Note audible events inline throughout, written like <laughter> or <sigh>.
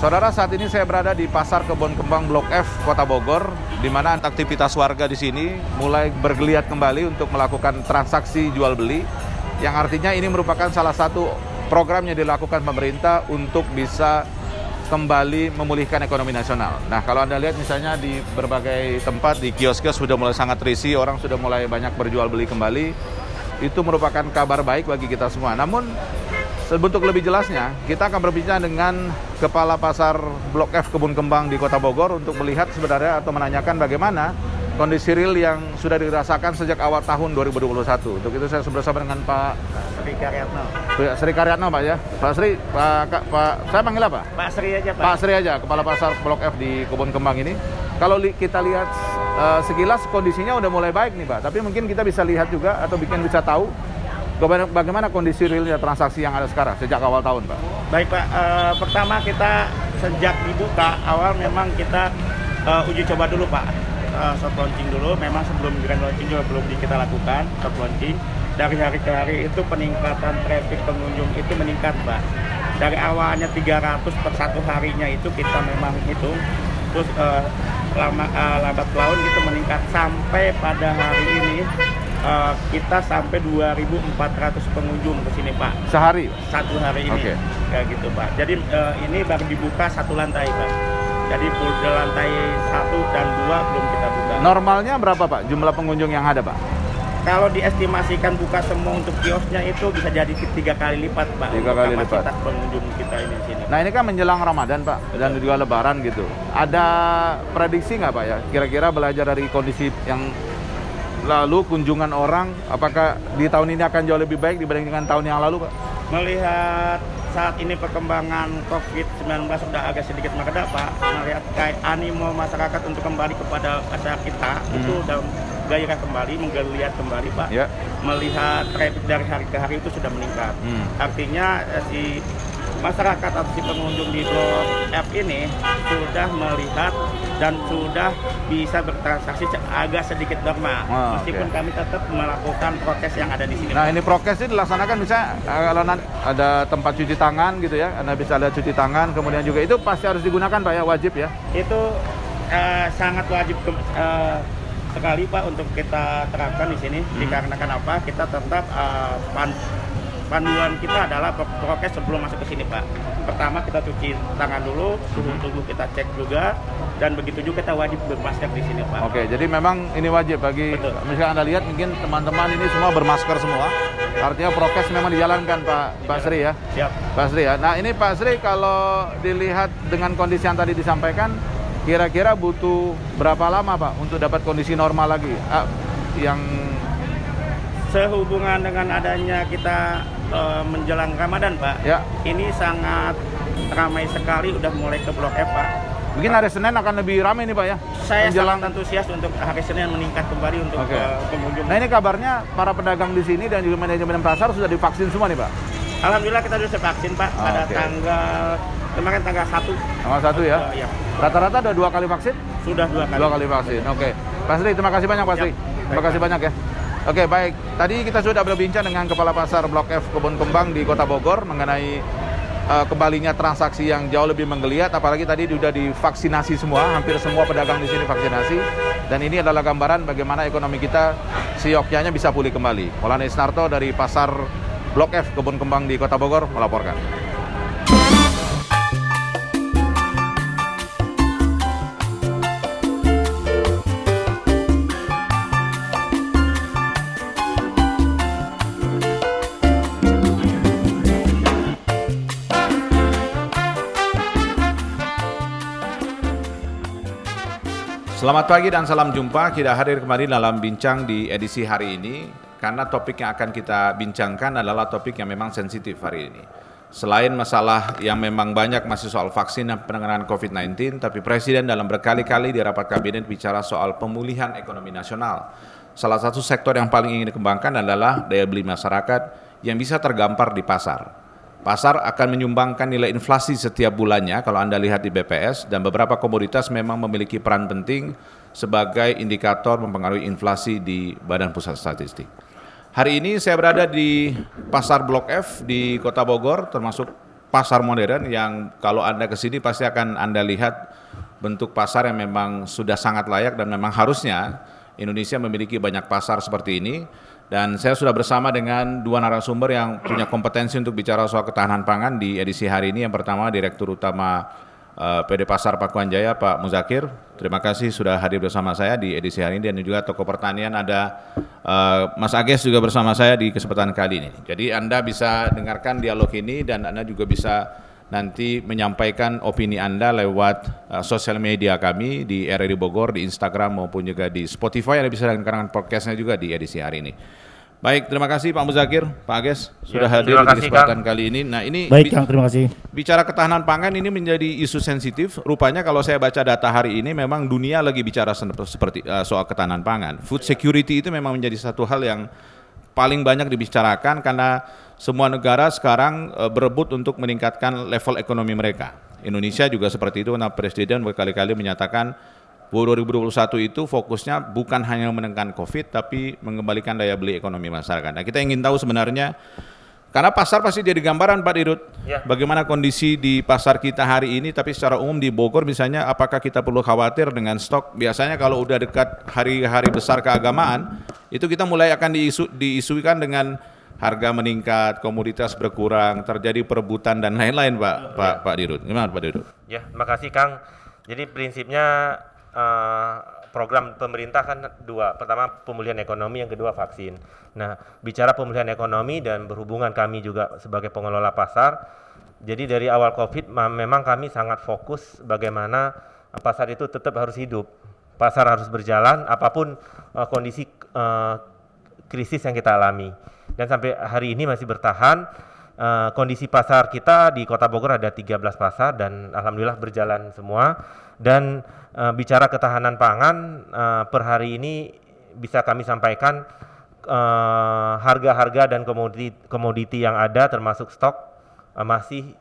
Saudara, saat ini saya berada di Pasar Kebun Kembang Blok F, Kota Bogor, di mana aktivitas warga di sini mulai bergeliat kembali untuk melakukan transaksi jual beli, yang artinya ini merupakan salah satu program yang dilakukan pemerintah untuk bisa kembali memulihkan ekonomi nasional. Nah, kalau Anda lihat misalnya di berbagai tempat, di kios-kios sudah mulai sangat terisi, orang sudah mulai banyak berjual beli kembali. Itu merupakan kabar baik bagi kita semua. Namun, Sebentuk lebih jelasnya, kita akan berbincang dengan Kepala Pasar Blok F Kebun Kembang di Kota Bogor untuk melihat sebenarnya atau menanyakan bagaimana kondisi real yang sudah dirasakan sejak awal tahun 2021. Untuk itu saya bersama dengan Pak Sri Karyatno. Sri Karyatno Pak ya. Pak Sri, Pak, Pak saya panggil apa? Pak Sri aja Pak. Pak Sri aja, Kepala Pasar Blok F di Kebun Kembang ini. Kalau li, kita lihat uh, sekilas kondisinya udah mulai baik nih Pak, tapi mungkin kita bisa lihat juga atau bikin bisa tahu Bagaimana kondisi realnya transaksi yang ada sekarang sejak awal tahun, Pak? Baik, Pak. Uh, pertama kita sejak dibuka awal memang kita uh, uji coba dulu, Pak. Uh, soft launching dulu. Memang sebelum grand launching juga belum kita lakukan soft launching. Dari hari ke hari itu peningkatan traffic pengunjung itu meningkat, Pak. Dari awalnya 300 per satu harinya itu kita memang hitung. Terus uh, lama uh, lambat laun itu meningkat sampai pada hari ini uh, kita sampai 2.400 pengunjung ke sini Pak. Sehari? Satu hari ini. Oke. Okay. Kayak gitu Pak. Jadi uh, ini baru dibuka satu lantai Pak. Jadi lantai satu dan dua belum kita buka. Normalnya berapa Pak jumlah pengunjung yang ada Pak? Kalau diestimasikan buka semua untuk kiosnya itu bisa jadi tiga kali lipat Pak. Tiga kali lipat. pengunjung kita ini sini. Nah ini kan menjelang Ramadan Pak dan juga Lebaran gitu. Ada prediksi nggak Pak ya? Kira-kira belajar dari kondisi yang lalu kunjungan orang apakah di tahun ini akan jauh lebih baik dibanding dengan tahun yang lalu Pak? Melihat saat ini perkembangan COVID-19 sudah agak sedikit meredah Pak, melihat kayak animo masyarakat untuk kembali kepada pasar kita hmm. itu dalam gairah kembali, menggeliat kembali Pak. Yeah. Melihat traffic dari hari ke hari itu sudah meningkat. Hmm. Artinya eh, si masyarakat atau si pengunjung di Blok F ini sudah melihat dan sudah bisa bertransaksi agak sedikit normal. Oh, meskipun okay. kami tetap melakukan prokes yang ada di sini. Nah, ini prokes ini dilaksanakan bisa eh, kalau ada tempat cuci tangan gitu ya. Anda bisa ada cuci tangan, kemudian juga itu pasti harus digunakan Pak ya, wajib ya. Itu uh, sangat wajib uh, sekali Pak untuk kita terapkan di sini hmm. dikarenakan apa? Kita tetap uh, panduan kita adalah prokes sebelum masuk ke sini Pak. Pertama kita cuci tangan dulu, suhu tubuh kita cek juga, dan begitu juga kita wajib bermasker di sini Pak. Oke, jadi memang ini wajib bagi, Betul. misalnya Anda lihat mungkin teman-teman ini semua bermasker semua, artinya prokes memang dijalankan Pak, Pak Sri ya? Siap. Pak Sri ya. Nah ini Pak Sri kalau dilihat dengan kondisi yang tadi disampaikan, kira-kira butuh berapa lama Pak untuk dapat kondisi normal lagi? Ah, yang sehubungan dengan adanya kita uh, menjelang Ramadan, Pak. Ya. Ini sangat ramai sekali udah mulai ke Blok F, Pak. Mungkin hari Senin akan lebih ramai nih Pak ya? Saya menjelang... sangat antusias untuk hari Senin meningkat kembali untuk okay. eh, pengunjung. Nah ini kabarnya para pedagang di sini dan juga manajemen pasar sudah divaksin semua nih Pak? Alhamdulillah kita sudah vaksin Pak pada okay. tanggal kemarin tanggal 1 Tanggal 1 ya? Uh, ya. Rata-rata ada dua kali vaksin? Sudah dua kali. Dua kali vaksin, oke. Okay. Pak Sri, terima kasih banyak Pak Sri. Terima kasih banyak ya. Oke baik, tadi kita sudah berbincang dengan Kepala Pasar Blok F Kebun Kembang di Kota Bogor mengenai uh, kembalinya transaksi yang jauh lebih menggeliat, apalagi tadi sudah divaksinasi semua, hampir semua pedagang di sini vaksinasi, dan ini adalah gambaran bagaimana ekonomi kita sioknya bisa pulih kembali. Maulana Isnarto dari Pasar Blok F Kebun Kembang di Kota Bogor melaporkan. Selamat pagi dan salam jumpa. Kita hadir kembali dalam bincang di edisi hari ini karena topik yang akan kita bincangkan adalah topik yang memang sensitif hari ini. Selain masalah yang memang banyak masih soal vaksin dan penanganan COVID-19, tapi Presiden dalam berkali-kali di rapat kabinet bicara soal pemulihan ekonomi nasional. Salah satu sektor yang paling ingin dikembangkan adalah daya beli masyarakat yang bisa tergampar di pasar. Pasar akan menyumbangkan nilai inflasi setiap bulannya kalau Anda lihat di BPS dan beberapa komoditas memang memiliki peran penting sebagai indikator mempengaruhi inflasi di Badan Pusat Statistik. Hari ini saya berada di Pasar Blok F di Kota Bogor termasuk pasar modern yang kalau Anda ke sini pasti akan Anda lihat bentuk pasar yang memang sudah sangat layak dan memang harusnya Indonesia memiliki banyak pasar seperti ini. Dan saya sudah bersama dengan dua narasumber yang punya kompetensi untuk bicara soal ketahanan pangan di edisi hari ini. Yang pertama Direktur Utama uh, eh, PD Pasar Pakuan Jaya Pak Muzakir. Terima kasih sudah hadir bersama saya di edisi hari ini dan juga toko pertanian ada uh, Mas Ages juga bersama saya di kesempatan kali ini. Jadi Anda bisa dengarkan dialog ini dan Anda juga bisa nanti menyampaikan opini Anda lewat uh, sosial media kami di RRI Bogor, di Instagram maupun juga di Spotify. Anda bisa dengarkan podcastnya juga di edisi hari ini. Baik, terima kasih Pak Muzakir, Pak Ages sudah ya, hadir di kesempatan kali ini. Nah, ini Baik, Kang, terima kasih. Bicara ketahanan pangan ini menjadi isu sensitif. Rupanya kalau saya baca data hari ini memang dunia lagi bicara seperti uh, soal ketahanan pangan. Food security itu memang menjadi satu hal yang paling banyak dibicarakan karena semua negara sekarang uh, berebut untuk meningkatkan level ekonomi mereka. Indonesia juga seperti itu karena Presiden berkali-kali menyatakan bahwa 2021 itu fokusnya bukan hanya menekan COVID tapi mengembalikan daya beli ekonomi masyarakat. Nah, kita ingin tahu sebenarnya karena pasar pasti jadi gambaran Pak Dirut. Ya. Bagaimana kondisi di pasar kita hari ini tapi secara umum di Bogor misalnya apakah kita perlu khawatir dengan stok? Biasanya kalau udah dekat hari-hari besar keagamaan itu kita mulai akan diisu diisukan dengan harga meningkat, komoditas berkurang, terjadi perebutan dan lain-lain, Pak ya. Pak Pak Dirut. Gimana Pak Dirut? Ya, makasih Kang. Jadi prinsipnya uh, program pemerintah kan dua. Pertama pemulihan ekonomi, yang kedua vaksin. Nah, bicara pemulihan ekonomi dan berhubungan kami juga sebagai pengelola pasar. Jadi dari awal Covid memang kami sangat fokus bagaimana pasar itu tetap harus hidup. Pasar harus berjalan apa pun uh, kondisi uh, krisis yang kita alami dan sampai hari ini masih bertahan. Uh, kondisi pasar kita di Kota Bogor ada 13 pasar dan alhamdulillah berjalan semua. Dan uh, bicara ketahanan pangan uh, per hari ini bisa kami sampaikan harga-harga uh, dan komoditi komoditi yang ada termasuk stok uh, masih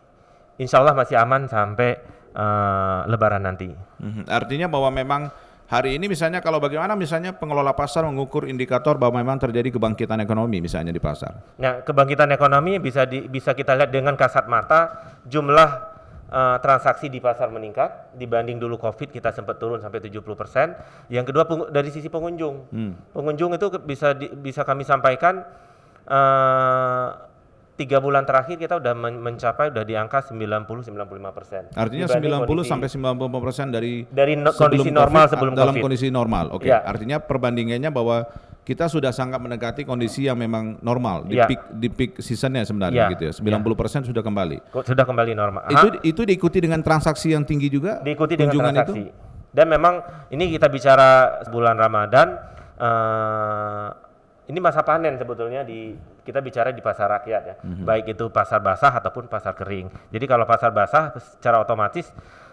insya Allah masih aman sampai uh, Lebaran nanti. Hmm, artinya bahwa memang hari ini misalnya kalau bagaimana misalnya pengelola pasar mengukur indikator bahwa memang terjadi kebangkitan ekonomi misalnya di pasar. Nah, kebangkitan ekonomi bisa di, bisa kita lihat dengan kasat mata jumlah uh, transaksi di pasar meningkat dibanding dulu Covid kita sempat turun sampai 70%. Yang kedua dari sisi pengunjung. Hmm. Pengunjung itu bisa di, bisa kami sampaikan uh, tiga bulan terakhir kita udah men mencapai udah di angka 90-95 persen. Artinya 90 kondisi, sampai 95 persen dari dari no, kondisi normal COVID, sebelum dalam COVID. kondisi normal. Oke. Okay. Ya. Artinya perbandingannya bahwa kita sudah sangat mendekati kondisi yang memang normal di ya. peak di peak seasonnya sebenarnya ya. gitu ya. 90 ya. persen sudah kembali. Sudah kembali normal. Itu itu diikuti dengan transaksi yang tinggi juga. Diikuti dengan transaksi. Itu? Dan memang ini kita bicara bulan Ramadan. Uh, ini masa panen sebetulnya di kita bicara di pasar rakyat ya, mm-hmm. baik itu pasar basah ataupun pasar kering. Jadi kalau pasar basah secara otomatis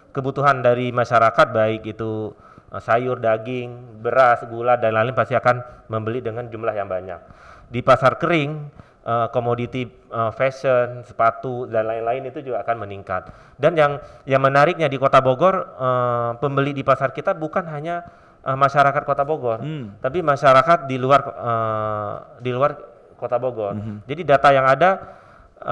kebutuhan dari masyarakat baik itu sayur, daging, beras, gula dan lain-lain pasti akan membeli dengan jumlah yang banyak. Di pasar kering uh, komoditi uh, fashion, sepatu dan lain-lain itu juga akan meningkat. Dan yang yang menariknya di Kota Bogor pembeli di pasar kita bukan hanya masyarakat Kota Bogor, hmm. tapi masyarakat di luar di luar Kota Bogor. Hmm. Jadi data yang ada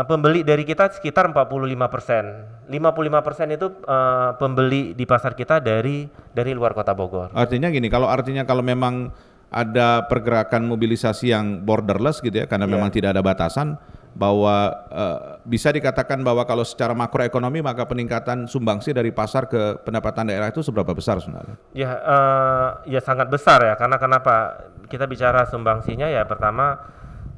pembeli dari kita sekitar 45 persen. 55 persen itu uh, pembeli di pasar kita dari dari luar Kota Bogor. Artinya gini, kalau artinya kalau memang ada pergerakan mobilisasi yang borderless gitu ya, karena yeah. memang tidak ada batasan bahwa uh, bisa dikatakan bahwa kalau secara makroekonomi maka peningkatan sumbangsi dari pasar ke pendapatan daerah itu seberapa besar sebenarnya? Ya, uh, ya sangat besar ya karena kenapa kita bicara sumbangsinya ya pertama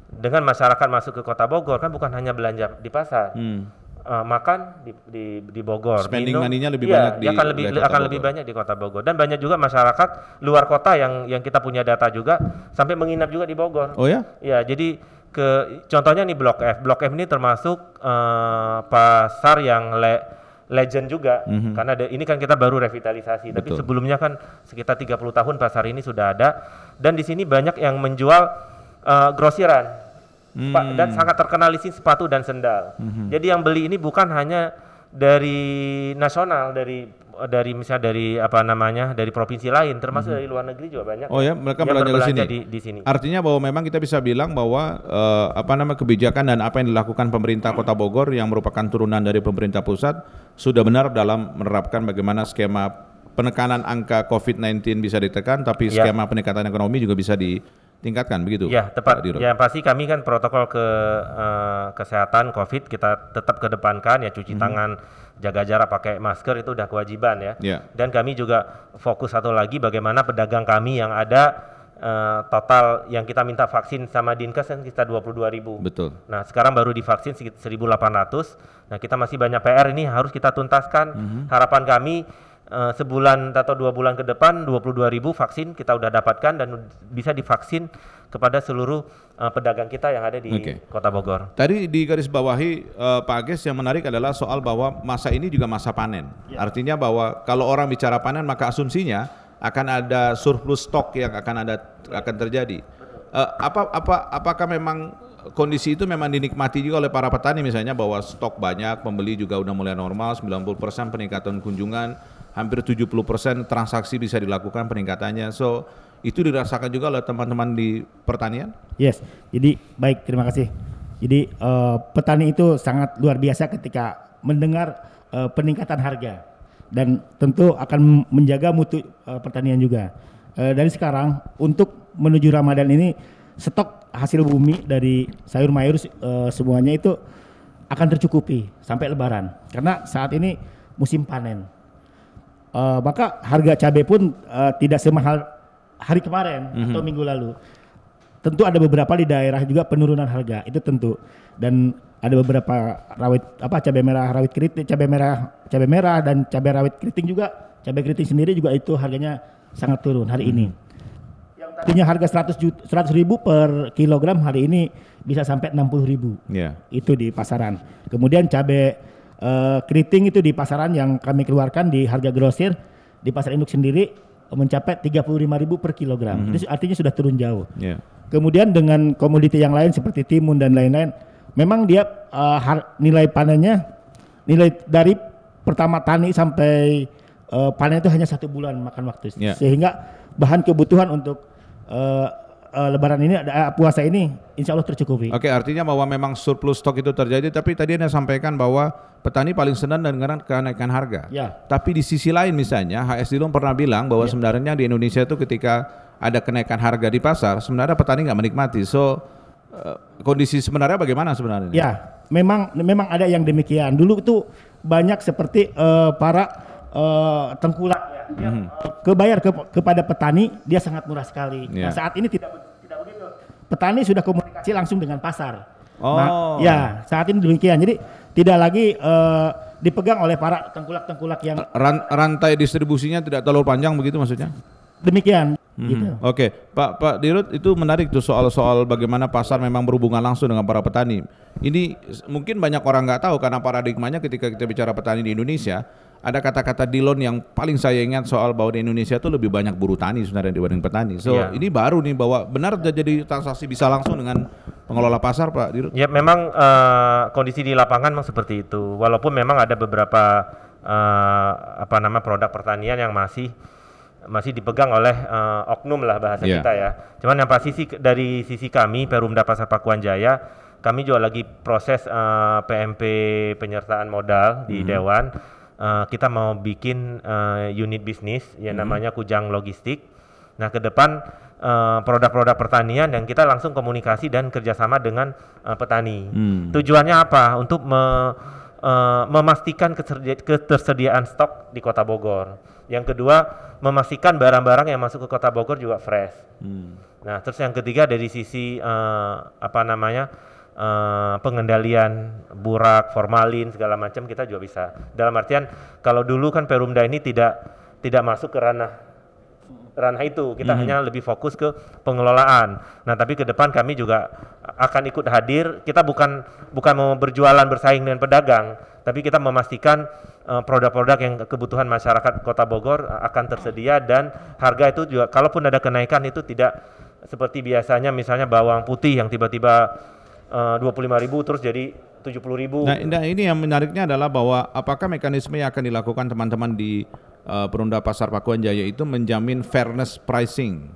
dengan masyarakat masuk ke kota Bogor kan bukan hanya belanja di pasar. Hmm. Uh, makan di, di di Bogor. Spending money-nya lebih ya, banyak di akan lebih akan lebih banyak di Kota Bogor dan banyak juga masyarakat luar kota yang yang kita punya data juga sampai menginap juga di Bogor. Oh ya? Ya, jadi ke contohnya nih Blok F. Blok F ini termasuk uh, pasar yang le, legend juga mm -hmm. karena de, ini kan kita baru revitalisasi Betul. tapi sebelumnya kan sekitar 30 tahun pasar ini sudah ada dan di sini banyak yang menjual uh, grosiran mm. dan sangat terkenal di sini sepatu dan sendal. Mm -hmm. Jadi yang beli ini bukan hanya dari nasional dari dari misalnya dari apa namanya dari provinsi lain termasuk dari luar negeri juga banyak Oh ya, mereka yang belanja ke sini. di, di sini. Artinya bahwa memang kita bisa bilang bahwa eh, apa nama kebijakan dan apa yang dilakukan pemerintah Kota Bogor yang merupakan turunan dari pemerintah pusat sudah benar dalam menerapkan bagaimana skema penekanan angka COVID-19 bisa ditekan, tapi Ya. skema peningkatan ekonomi juga bisa ditingkatkan begitu. Ya tepat. Ya pasti kami kan protokol ke eh, kesehatan COVID kita tetap kedepankan ya cuci tangan, jaga jarak, pakai masker itu udah kewajiban ya. Ya. Dan kami juga fokus satu lagi bagaimana pedagang kami yang ada eh, total yang kita minta vaksin sama Dinkes kan kita 22 ribu. Betul. Nah sekarang baru divaksin sekitar 1.800. Nah kita masih banyak PR ini harus kita tuntaskan. Harapan kami eh, sebulan atau dua bulan ke depan 22.000 vaksin kita udah dapatkan dan bisa divaksin kepada seluruh eh, pedagang kita yang ada di Oke. Kota Bogor. Tadi di garis bawahi eh, Pak Ages yang menarik adalah soal bahwa masa ini juga masa panen. Artinya bahwa kalau orang bicara panen maka asumsinya akan ada surplus stok yang akan ada akan terjadi. Eh, apa apa apakah memang kondisi itu memang dinikmati juga oleh para petani misalnya bahwa stok banyak, pembeli juga udah mulai normal, 90% peningkatan kunjungan, hampir 70% transaksi bisa dilakukan peningkatannya. So itu dirasakan juga oleh teman-teman di pertanian? Yes, jadi baik terima kasih. Jadi eh, petani itu sangat luar biasa ketika mendengar eh, peningkatan harga dan tentu akan menjaga mutu eh, pertanian juga. Eh, dari sekarang untuk menuju Ramadan ini stok hasil bumi dari sayur mayur eh, semuanya itu akan tercukupi sampai Lebaran karena saat ini musim panen. Eh, maka harga cabai pun eh, tidak semahal hari kemarin atau minggu lalu. Tentu ada beberapa di daerah juga penurunan harga itu tentu dan ada beberapa rawit apa cabai merah rawit keriting cabai merah cabai merah dan cabai rawit keriting juga cabai keriting sendiri juga itu harganya sangat turun hari ini. Yang tadinya harga 100 juta, 100 ribu per kilogram hari ini bisa sampai 60 ribu Ya. itu di pasaran. Kemudian cabai eh, keriting itu di pasaran yang kami keluarkan di harga grosir di pasar induk sendiri mencapai 35.000 per kilogram. Itu artinya sudah turun jauh. Ya. Kemudian dengan komoditi yang lain seperti timun dan lain-lain, memang dia eh, har- nilai panennya nilai dari pertama tani sampai eh, panen itu hanya satu bulan makan waktu, Ya. sehingga bahan kebutuhan untuk eh, eh, Lebaran ini, ada puasa ini, insya Allah tercukupi. Oke, artinya bahwa memang surplus stok itu terjadi, tapi tadi Anda sampaikan bahwa petani paling senang dengan kenaikan harga. Ya. Tapi di sisi lain misalnya, HS Dilum pernah bilang bahwa sebenarnya di Indonesia itu ketika ada kenaikan harga di pasar, sebenarnya petani nggak menikmati. So, eh, kondisi sebenarnya bagaimana sebenarnya? Ya, memang memang ada yang demikian. Dulu itu banyak seperti eh, para eh, tengkulak eh, kebayar ke- kepada petani dia sangat murah sekali. Ya. Nah, saat ini tidak tidak begitu. Petani sudah komunikasi langsung dengan pasar. Oh. Nah, ya, saat ini demikian. Jadi tidak lagi eh, dipegang oleh para tengkulak-tengkulak yang Ran- rantai distribusinya tidak terlalu panjang begitu maksudnya? demikian. Mhm. Gitu. Oke, Pak Pak Dirut itu menarik tuh soal-soal bagaimana pasar memang berhubungan langsung dengan para petani. Ini mungkin banyak orang nggak tahu karena paradigmanya ketika kita bicara petani di Indonesia ada kata-kata Dilon yang paling saya ingat soal bahwa di Indonesia itu lebih banyak buruh tani sebenarnya dibanding petani. So Iya. ini baru nih bahwa benar jadi transaksi bisa langsung dengan pengelola pasar Pak Dirut. Ya memang eh, kondisi di lapangan memang seperti itu. Walaupun memang ada beberapa eh, apa nama produk pertanian yang masih masih dipegang oleh eh, oknum lah bahasa Iya. kita ya. Cuman yang pasti sih dari sisi kami Perumda Pasar Pakuan Jaya, kami juga lagi proses eh, PMP penyertaan modal di Dewan. Eh, kita mau bikin eh, unit bisnis yang namanya Kujang Logistik. Nah, ke depan eh, produk-produk pertanian yang kita langsung komunikasi dan kerjasama dengan eh, petani. Hmm. Tujuannya apa? Untuk me- eh, memastikan ketersedia- ketersediaan stok di Kota Bogor. Yang kedua, memastikan barang-barang yang masuk ke Kota Bogor juga fresh. Hmm. Nah, terus yang ketiga dari sisi eh, apa namanya eh, pengendalian burak, formalin segala macam kita juga bisa. Dalam artian kalau dulu kan Perumda ini tidak tidak masuk ke ranah ranah itu, kita hanya lebih fokus ke pengelolaan. Nah, tapi ke depan kami juga akan ikut hadir. Kita bukan bukan mau berjualan bersaing dengan pedagang, tapi kita memastikan eh, produk-produk yang kebutuhan masyarakat Kota Bogor eh, akan tersedia dan harga itu juga kalaupun ada kenaikan itu tidak seperti biasanya misalnya bawang putih yang tiba-tiba eh, 25.000 terus jadi tujuh puluh ribu. Nah, nah, ini yang menariknya adalah bahwa apakah mekanisme yang akan dilakukan teman-teman di uh, Perumda Pasar Pakuan Jaya itu menjamin fairness pricing,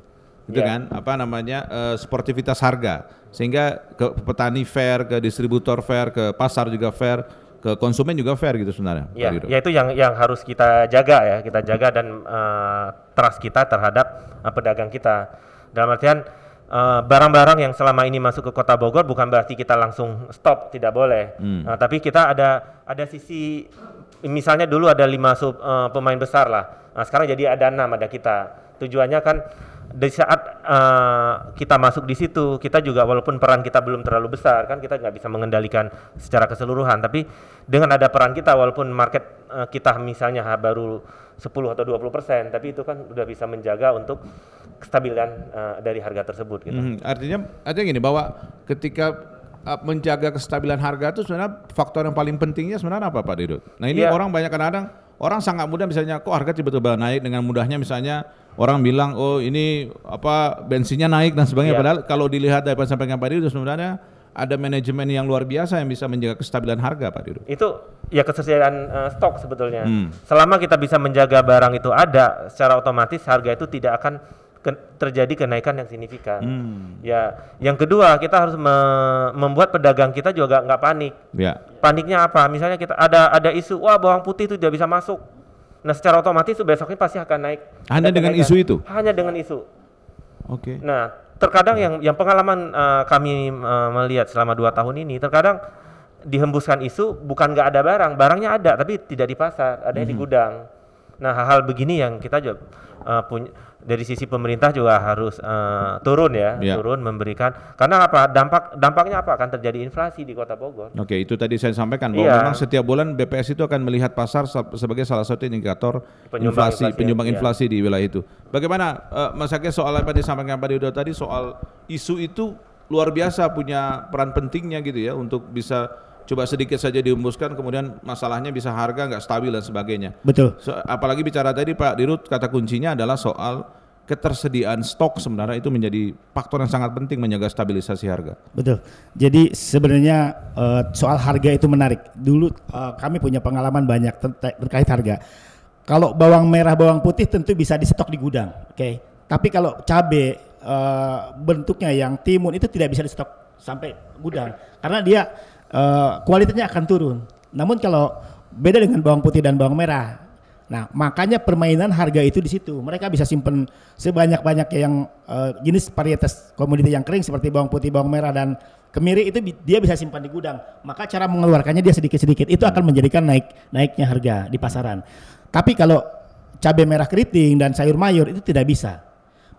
gitu Ya. kan? Apa namanya uh, sportivitas harga, sehingga ke petani fair, ke distributor fair, ke pasar juga fair, ke konsumen juga fair gitu sebenarnya. Ya, ya itu yang yang harus kita jaga ya, kita jaga dan eh, trust kita terhadap eh, pedagang kita. Dalam artian eh, barang-barang yang selama ini masuk ke Kota Bogor bukan berarti kita langsung stop, tidak boleh. Hmm. Nah, tapi kita ada ada sisi misalnya dulu ada lima sub eh, pemain besar lah. Nah, sekarang jadi ada enam ada kita. Tujuannya kan di saat eh, kita masuk di situ, kita juga walaupun peran kita belum terlalu besar kan kita nggak bisa mengendalikan secara keseluruhan, tapi dengan ada peran kita walaupun market eh, kita misalnya baru 10 atau 20 persen, tapi itu kan udah bisa menjaga untuk kestabilan eh, dari harga tersebut. Gitu. Mhm, artinya artinya gini bahwa ketika uh, menjaga kestabilan harga itu sebenarnya faktor yang paling pentingnya sebenarnya apa Pak Dirut? Nah ini Iya. orang banyak kadang-kadang orang sangat mudah misalnya kok harga tiba-tiba naik dengan mudahnya misalnya orang bilang oh ini apa bensinnya naik dan sebagainya Iya. padahal kalau dilihat dari sampaikan Pak Dirut sebenarnya ada manajemen yang luar biasa yang bisa menjaga kestabilan harga Pak Dirut. Itu ya ketersediaan eh, stok sebetulnya. Hmm. Selama kita bisa menjaga barang itu ada, secara otomatis harga itu tidak akan ke- terjadi kenaikan yang signifikan. Hmm. Ya, yang kedua kita harus me- membuat pedagang kita juga nggak panik. Ya. Paniknya apa? Misalnya kita ada ada isu, wah bawang putih itu tidak bisa masuk. Nah, secara otomatis itu besoknya pasti akan naik. Hanya dengan kenaikan. isu itu? Hanya dengan isu. Oke. Nah, terkadang yang yang pengalaman eh, kami eh, melihat selama dua tahun ini, terkadang dihembuskan isu bukan nggak ada barang, barangnya ada tapi tidak di pasar, ada di gudang. Nah, hal-hal begini yang kita juga eh, punya dari sisi pemerintah juga harus eh, turun ya, Ya. turun memberikan karena apa? Dampak dampaknya apa? Akan terjadi inflasi di Kota Bogor. Oke, itu tadi saya sampaikan bahwa Iya. memang setiap bulan BPS itu akan melihat pasar sa- sebagai salah satu indikator Penyumbang inflasi, inflasi, penyumbang iya. inflasi di wilayah itu. Bagaimana eh, Mas Ake soal apa yang disampaikan Pak Dido tadi soal isu itu luar biasa punya peran pentingnya gitu ya untuk bisa coba sedikit saja dihembuskan kemudian masalahnya bisa harga nggak stabil dan sebagainya. Betul. So, apalagi bicara tadi Pak Dirut kata kuncinya adalah soal ketersediaan stok sebenarnya itu menjadi faktor yang sangat penting menjaga stabilisasi harga. Betul. Jadi sebenarnya eh, soal harga itu menarik. Dulu eh, kami punya pengalaman banyak ter- terkait harga. Kalau bawang merah, bawang putih tentu bisa distok di gudang, oke. Tapi kalau cabai eh, bentuknya yang timun itu tidak bisa distok sampai gudang karena dia eh, kualitasnya akan turun. Namun kalau beda dengan bawang putih dan bawang merah, Nah, makanya permainan harga itu di situ. Mereka bisa simpen sebanyak-banyak yang eh, jenis varietas komoditi yang kering seperti bawang putih, bawang merah dan kemiri itu bi- dia bisa simpan di gudang. Maka cara mengeluarkannya dia sedikit-sedikit. Itu akan menjadikan naik naiknya harga di pasaran. Tapi kalau cabai merah keriting dan sayur mayur itu tidak bisa.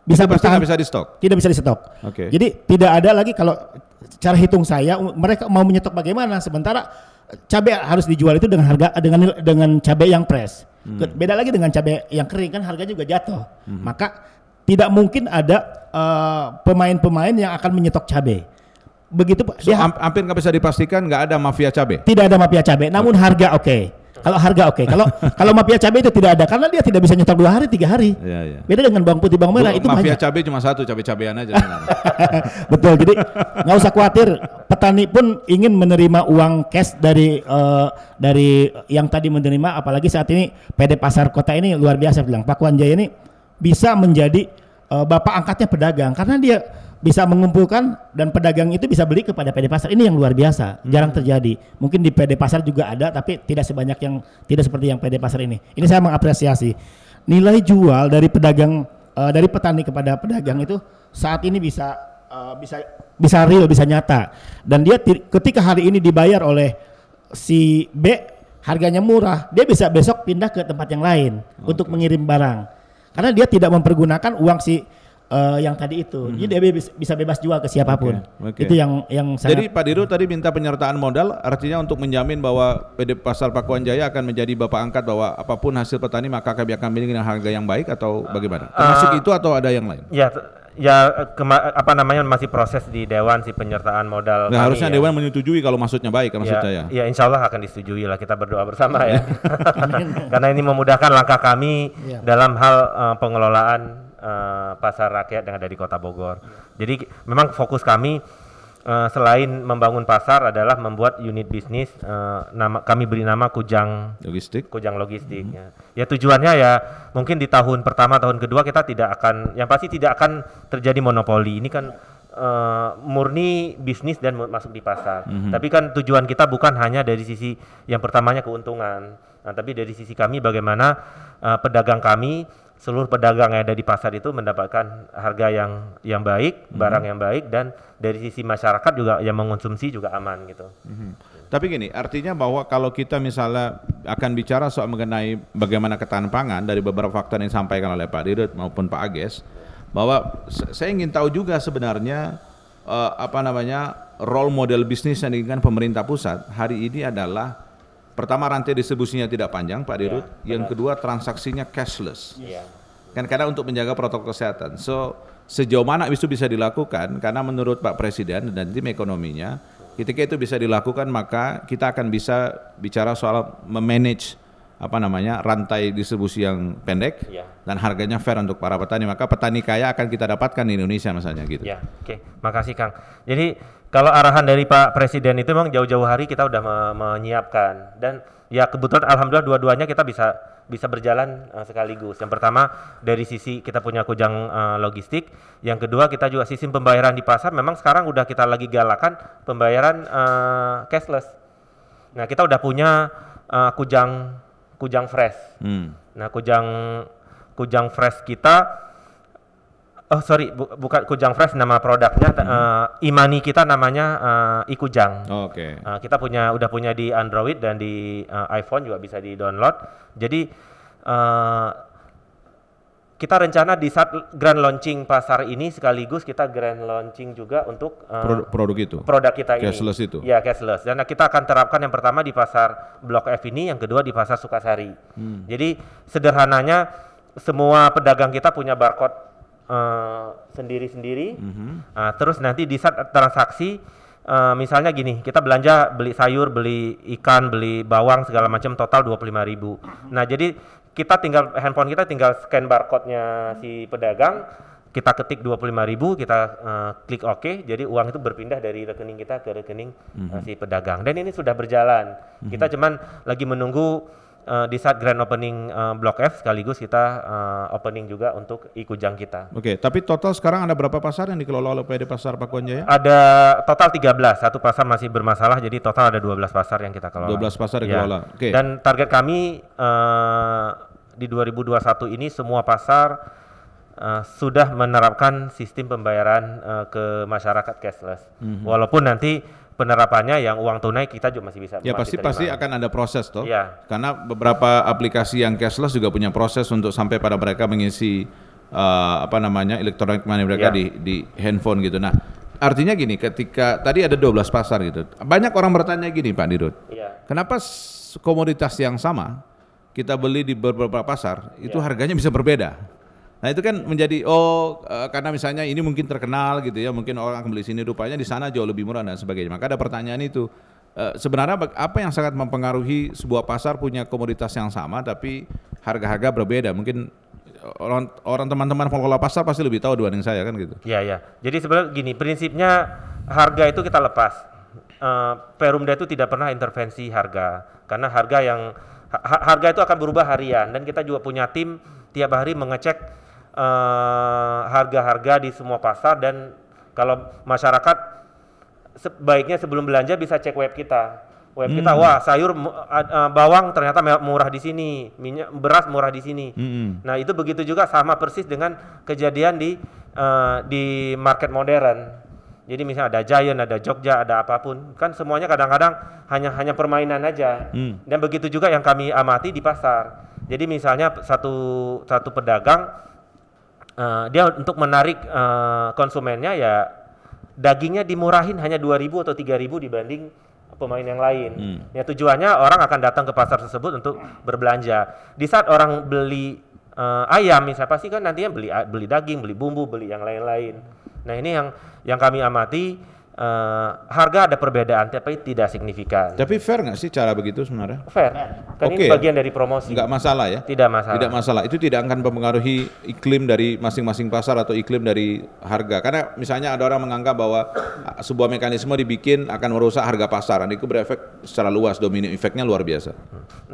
Bisa bertahan bisa di stok. tidak bisa di stok. Oke. Jadi tidak ada lagi kalau cara hitung saya u- mereka mau menyetok bagaimana sementara eh, cabai harus dijual itu dengan harga dengan dengan cabai yang fresh. Hmm. Beda lagi dengan cabai yang kering kan harga juga jatuh. Maka tidak mungkin ada eh, pemain-pemain yang akan menyetok cabai. Begitu Pak. So, Dia am- hampir nggak bisa dipastikan nggak ada mafia cabai. tidak ada mafia cabai, namun harga oke. Kalau harga oke. Kalau <laughs> kalau mafia cabai itu tidak ada karena dia tidak bisa nyetok dua hari, tiga hari. Iya, iya. Beda dengan bawang putih, bawang merah itu mafia banyak. cabai cuma satu, cabai-cabean aja. <laughs> Betul. Jadi nggak usah khawatir. Petani pun ingin menerima uang cash dari eh, dari yang tadi menerima. Apalagi saat ini PD Pasar Kota ini luar biasa bilang. Pak Wan Jaya ini bisa menjadi eh, bapak angkatnya pedagang karena dia bisa mengumpulkan dan pedagang itu bisa beli kepada PD Pasar. Ini yang luar biasa, jarang terjadi. Mungkin di PD Pasar juga ada, tapi tidak sebanyak yang tidak seperti yang PD Pasar ini. Ini saya mengapresiasi nilai jual dari pedagang eh, dari petani kepada pedagang itu saat ini bisa eh, bisa bisa real, bisa nyata. Dan dia ti- ketika hari ini dibayar oleh si B harganya murah, dia bisa besok pindah ke tempat yang lain untuk mengirim barang. Karena dia tidak mempergunakan uang si eh, yang tadi itu. Jadi dia bebas- bisa bebas jual ke siapa pun. Oke, oke. Itu yang yang Jadi sangat Pak Diru tadi minta penyertaan modal, artinya untuk menjamin bahwa PD Pasar Pakuan Jaya akan menjadi bapak angkat bahwa apa pun hasil petani maka kami akan miliki dengan harga yang baik atau bagaimana? Termasuk Ah. itu atau ada yang lain? Ya, ya kema- apa namanya masih proses di dewan si penyertaan modal. Nah, kami harusnya ya. Dewan menyetujui kalau maksudnya baik kan maksud ya, saya. ya insya Allah akan disetujui lah kita berdoa bersama ya. <laughs> <laughs> Karena ini memudahkan langkah kami Ya. dalam hal eh, pengelolaan eh, pasar rakyat yang ada di Kota Bogor. Jadi memang fokus kami eh, selain membangun pasar adalah membuat unit bisnis eh, nama kami beri nama Kujang Logistik. Kujang Logistik ya. Ya tujuannya ya mungkin di tahun pertama tahun kedua kita tidak akan yang pasti tidak akan terjadi monopoli. Ini kan eh, murni bisnis dan masuk di pasar. Tapi kan tujuan kita bukan hanya dari sisi yang pertamanya keuntungan. Nah, tapi dari sisi kami bagaimana eh, pedagang kami seluruh pedagang yang ada di pasar itu mendapatkan harga yang yang baik, barang yang baik dan dari sisi masyarakat juga yang mengonsumsi juga aman gitu. Tapi gini, artinya bahwa kalau kita misalnya akan bicara soal mengenai bagaimana ketahanan pangan dari beberapa faktor yang disampaikan oleh Pak Dirut maupun Pak Ages, bahwa saya ingin tahu juga sebenarnya eh, apa namanya role model bisnis yang diinginkan pemerintah pusat hari ini adalah pertama rantai distribusinya tidak panjang Pak Dirut, yang kedua transaksinya cashless. Iya. kan karena untuk menjaga protokol kesehatan. So sejauh mana itu bisa dilakukan? Karena menurut Pak Presiden dan tim ekonominya, ketika itu bisa dilakukan maka kita akan bisa bicara soal memanage apa namanya rantai distribusi yang pendek Iya. dan harganya fair untuk para petani. Maka petani kaya akan kita dapatkan di Indonesia misalnya gitu. Ya, oke. Makasih Kang. Jadi kalau arahan dari Pak Presiden itu memang jauh-jauh hari kita udah me- menyiapkan dan ya kebetulan alhamdulillah dua-duanya kita bisa bisa berjalan eh, sekaligus. Yang pertama dari sisi kita punya kujang eh, logistik, yang kedua kita juga sistem pembayaran di pasar memang sekarang udah kita lagi galakan pembayaran eh, cashless. Nah, kita udah punya eh, kujang kujang fresh. Hmm. Nah, kujang kujang fresh kita Oh sorry, bu- bukan Kujang Fresh nama produknya. eh, Imani kita namanya eh, Ikujang. Oke. Eh, kita punya udah punya di Android dan di eh, iPhone juga bisa di download. Jadi eh, kita rencana di saat grand launching pasar ini sekaligus kita grand launching juga untuk eh, Produk, produk itu. produk kita ini. Cashless itu? Ya, cashless. Dan kita akan terapkan yang pertama di pasar Blok F ini, yang kedua di pasar Sukasari. Hmm. Jadi sederhananya semua pedagang kita punya barcode eh, sendiri-sendiri. Mhm. Nah, terus nanti di saat transaksi eh, misalnya gini, kita belanja beli sayur, beli ikan, beli bawang segala macam total 25.000. Nah, jadi kita tinggal handphone kita tinggal scan barcode-nya si pedagang, kita ketik 25.000, kita eh, klik OK, jadi uang itu berpindah dari rekening kita ke rekening eh, si pedagang. Dan ini sudah berjalan. Kita cuman lagi menunggu eh, di saat grand opening eh, Blok F sekaligus kita eh, opening juga untuk ikujang kita. Oke, tapi total sekarang ada berapa pasar yang dikelola oleh PD Pasar Pakuan Jaya? Ada total 13, satu pasar masih bermasalah, jadi total ada 12 pasar yang kita kelola. 12 pasar Ya. dikelola. Oke. Dan target kami eh, di 2021 ini semua pasar eh, sudah menerapkan sistem pembayaran eh, ke masyarakat cashless. Mhm. Walaupun nanti penerapannya yang uang tunai kita juga masih bisa Ya masih pasti terima. pasti akan ada proses toh. Iya. Karena beberapa aplikasi yang cashless juga punya proses untuk sampai pada mereka mengisi eh, apa namanya elektronik money mereka Iya. di di handphone gitu. Nah, artinya gini, ketika tadi ada 12 pasar gitu. Banyak orang bertanya gini, Pak Dirut. Iya. Kenapa komoditas yang sama kita beli di beberapa pasar itu Iya. harganya bisa berbeda? Nah itu kan menjadi oh eh, karena misalnya ini mungkin terkenal gitu ya mungkin orang akan beli sini rupanya di sana jauh lebih murah dan sebagainya. Maka ada pertanyaan itu eh, sebenarnya apa yang sangat mempengaruhi sebuah pasar punya komoditas yang sama tapi harga-harga berbeda? Mungkin orang orang teman-teman pengelola pasar pasti lebih tahu dibanding saya kan gitu. Iya, ya. Jadi sebenarnya gini, prinsipnya harga itu kita lepas. Eh, Perumda itu tidak pernah intervensi harga, karena harga yang ha- harga itu akan berubah harian dan kita juga punya tim tiap hari mengecek eh, harga-harga di semua pasar dan kalau masyarakat sebaiknya sebelum belanja bisa cek web kita. Web kita, wah sayur a- bawang ternyata murah di sini, minyak beras murah di sini. Mm-mm. Nah itu begitu juga sama persis dengan kejadian di eh, di market modern. Jadi misalnya ada Giant, ada Jogja, ada apa pun, kan semuanya kadang-kadang hanya hanya permainan aja. Hmm. Dan begitu juga yang kami amati di pasar. Jadi misalnya satu satu pedagang eh, dia untuk menarik eh, konsumennya ya dagingnya dimurahin hanya 2000 atau 3000 dibanding pemain yang lain. Hmm. Ya tujuannya orang akan datang ke pasar tersebut untuk berbelanja. Di saat orang beli eh, ayam misalnya pasti kan nantinya beli beli daging, beli bumbu, beli yang lain-lain. Nah, ini yang yang kami amati eh, harga ada perbedaan tapi tidak signifikan. Tapi fair nggak sih cara begitu sebenarnya? Fair. Kan Oke ini ya? bagian dari promosi. Nggak masalah ya? Tidak masalah. Tidak masalah. Itu tidak akan mempengaruhi iklim dari masing-masing pasar atau iklim dari harga. Karena misalnya ada orang menganggap bahwa ah, sebuah mekanisme dibikin akan merusak harga pasar. Dan itu berefek secara luas, domino efeknya luar biasa.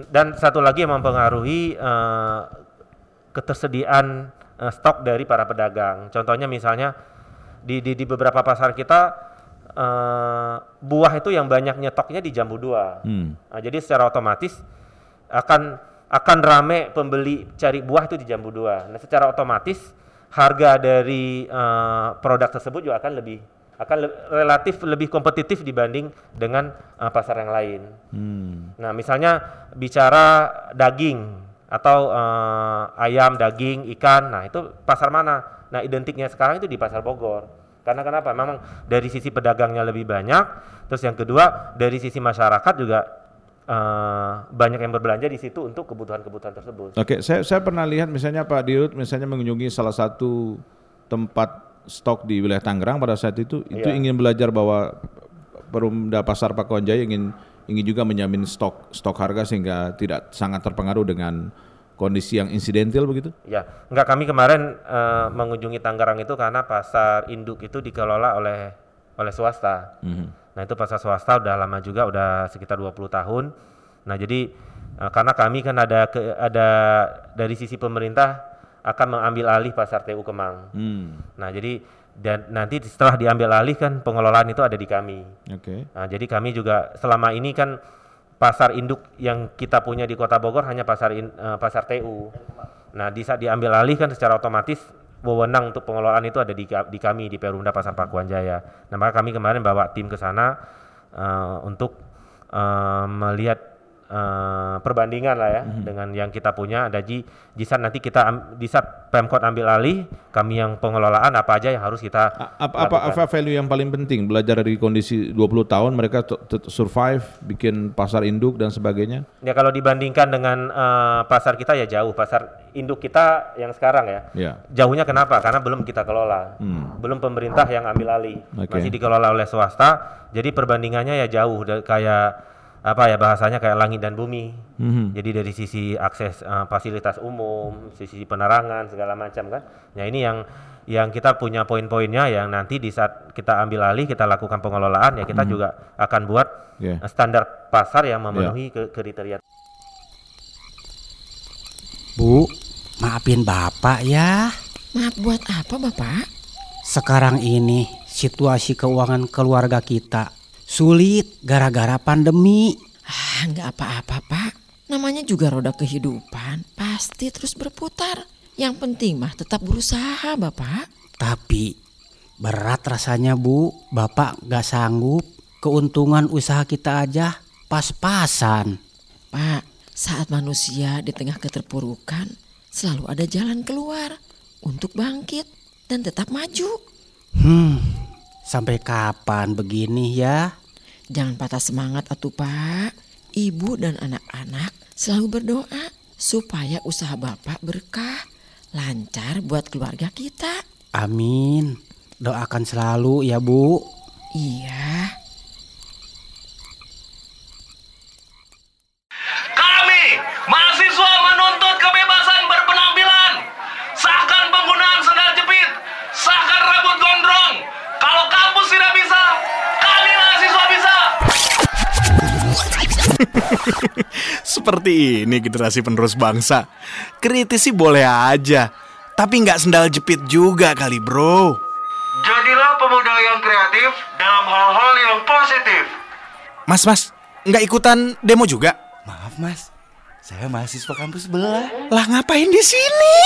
Dan satu lagi yang mempengaruhi eh, ketersediaan eh, stok dari para pedagang. Contohnya misalnya di di, di beberapa pasar kita eh, buah itu yang banyak nyetoknya di jambu dua. Hmm. Nah, jadi secara otomatis akan akan rame pembeli cari buah itu di jambu dua. Nah, secara otomatis harga dari eh, produk tersebut juga akan lebih akan le- relatif lebih kompetitif dibanding dengan eh, pasar yang lain. Hmm. Nah, misalnya bicara daging atau eh, ayam, daging, ikan, nah itu pasar mana? Nah, identiknya sekarang itu di pasar Bogor. Karena kenapa? Memang dari sisi pedagangnya lebih banyak, terus yang kedua dari sisi masyarakat juga eh, banyak yang berbelanja di situ untuk kebutuhan-kebutuhan tersebut. Oke, saya saya pernah lihat misalnya Pak Dirut misalnya mengunjungi salah satu tempat stok di wilayah Tangerang pada saat itu itu Iya. ingin belajar bahwa Perumda Pasar Pakuan Jaya ingin ingin juga menjamin stok stok harga sehingga tidak sangat terpengaruh dengan kondisi yang insidental begitu. Ya, enggak kami kemarin eh, mengunjungi Tangerang itu karena pasar induk itu dikelola oleh oleh swasta. Mhm. Nah, itu pasar swasta udah lama juga, udah sekitar 20 tahun. Nah, jadi eh, karena kami kan ada ke, ada dari sisi pemerintah akan mengambil alih pasar TU Kemang. Hmm. Nah, jadi dan nanti setelah diambil alih kan pengelolaan itu ada di kami. Oke. Nah, jadi kami juga selama ini kan pasar induk yang kita punya di Kota Bogor hanya pasar in- eh, pasar TU. Nah, di saat diambil alih kan secara otomatis wewenang untuk pengelolaan itu ada di, di kami di Perumda Pasar Pakuan Jaya. Nah, maka kami kemarin bawa tim ke sana eh, untuk eh, melihat eh, perbandingan lah ya dengan yang kita punya. Ada di saat nanti kita am- di saat Pemkot ambil alih, kami yang pengelolaan apa aja yang harus kita A- Apa, apa apa value yang paling penting belajar dari kondisi 20 tahun mereka t- t- survive bikin pasar induk dan sebagainya. Ya kalau dibandingkan dengan eh, pasar kita ya jauh. Pasar induk kita yang sekarang ya. Ya. Jauhnya kenapa? Karena belum kita kelola. Hmm. Belum pemerintah yang ambil alih. Oke. Masih dikelola oleh swasta. Jadi perbandingannya ya jauh kayak apa ya bahasanya kayak langit dan bumi. Mhm. Jadi dari sisi akses eh, fasilitas umum, sisi penerangan segala macam kan. Ya ini yang yang kita punya poin-poinnya yang nanti di saat kita ambil alih kita lakukan pengelolaan ya kita juga akan buat eh, standar pasar yang memenuhi ke- kriteria Bu, maafin Bapak ya. Maaf buat apa Bapak? Sekarang ini situasi keuangan keluarga kita sulit gara-gara pandemi. Ah, nggak apa-apa Pak. Namanya juga roda kehidupan, pasti terus berputar. Yang penting mah tetap berusaha Bapak. Tapi berat rasanya Bu, Bapak gak sanggup. Keuntungan usaha kita aja pas-pasan. Pak, saat manusia di tengah keterpurukan, selalu ada jalan keluar untuk bangkit dan tetap maju. Hmm, sampai kapan begini ya? Jangan patah semangat atuh Pak. Ibu dan anak-anak selalu berdoa supaya usaha Bapak berkah, lancar buat keluarga kita. Amin. Doakan selalu ya Bu. Iya. Seperti ini generasi penerus bangsa. Kritis sih boleh aja, tapi nggak sendal jepit juga kali bro. Jadilah pemuda yang kreatif dalam hal-hal yang positif. Mas, mas, nggak ikutan demo juga? Maaf mas, saya mahasiswa kampus sebelah. Lah ngapain di sini?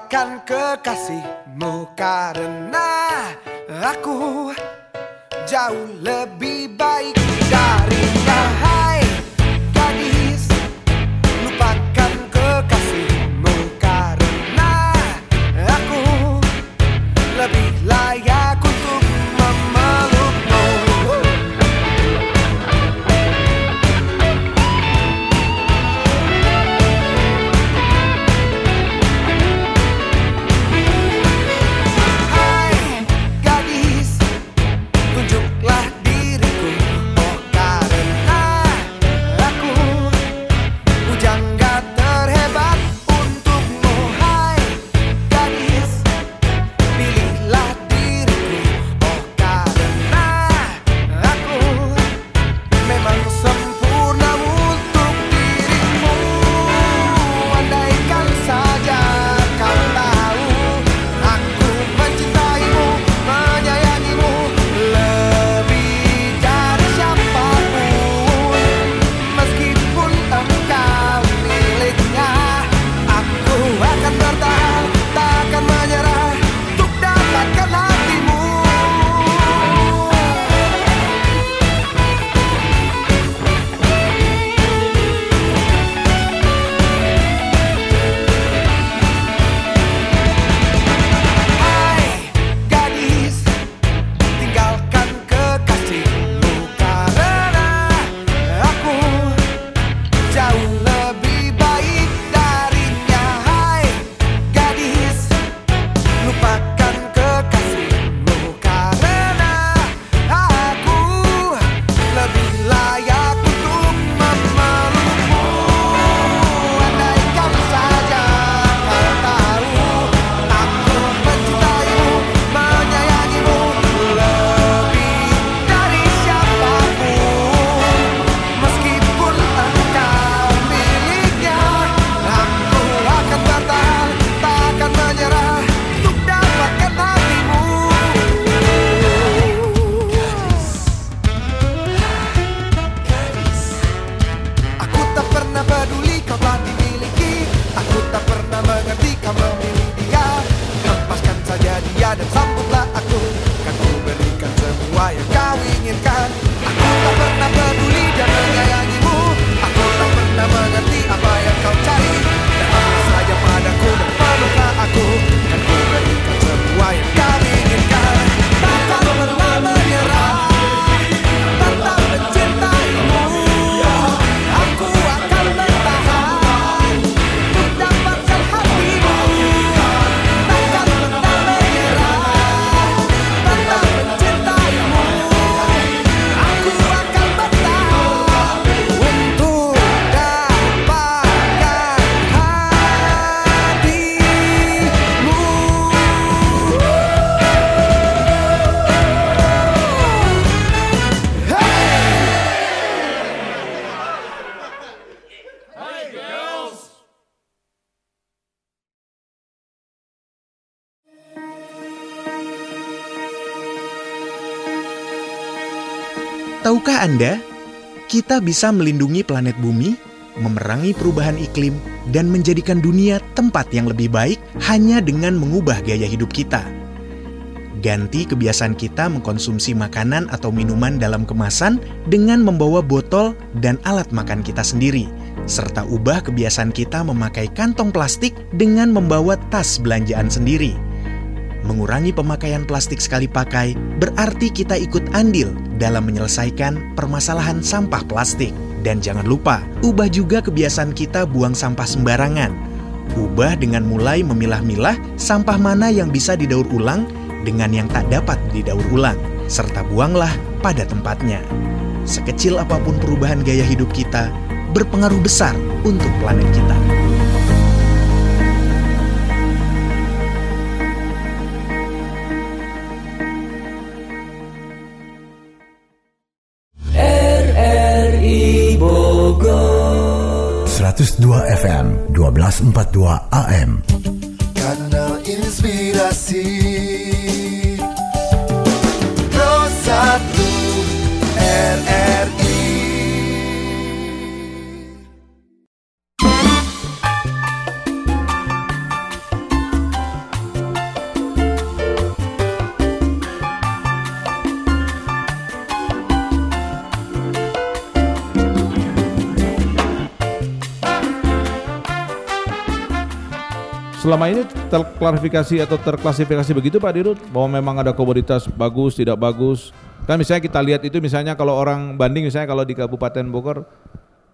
Tinggalkan kekasihmu karena aku jauh lebih baik darinya Anda, kita bisa melindungi planet bumi, memerangi perubahan iklim, dan menjadikan dunia tempat yang lebih baik hanya dengan mengubah gaya hidup kita. Ganti kebiasaan kita mengkonsumsi makanan atau minuman dalam kemasan dengan membawa botol dan alat makan kita sendiri, serta ubah kebiasaan kita memakai kantong plastik dengan membawa tas belanjaan sendiri. Mengurangi pemakaian plastik sekali pakai berarti kita ikut andil dalam menyelesaikan permasalahan sampah plastik. Dan jangan lupa, ubah juga kebiasaan kita buang sampah sembarangan. Ubah dengan mulai memilah-milah sampah mana yang bisa didaur ulang dengan yang tak dapat didaur ulang, serta buanglah pada tempatnya. Sekecil apa pun perubahan gaya hidup kita, berpengaruh besar untuk planet kita. 102 FM 1242 AM Kanal Inspirasi selama ini terklarifikasi atau terklasifikasi begitu Pak Dirut bahwa memang ada komoditas bagus tidak bagus. Kan misalnya kita lihat itu misalnya kalau orang banding misalnya kalau di Kabupaten Bogor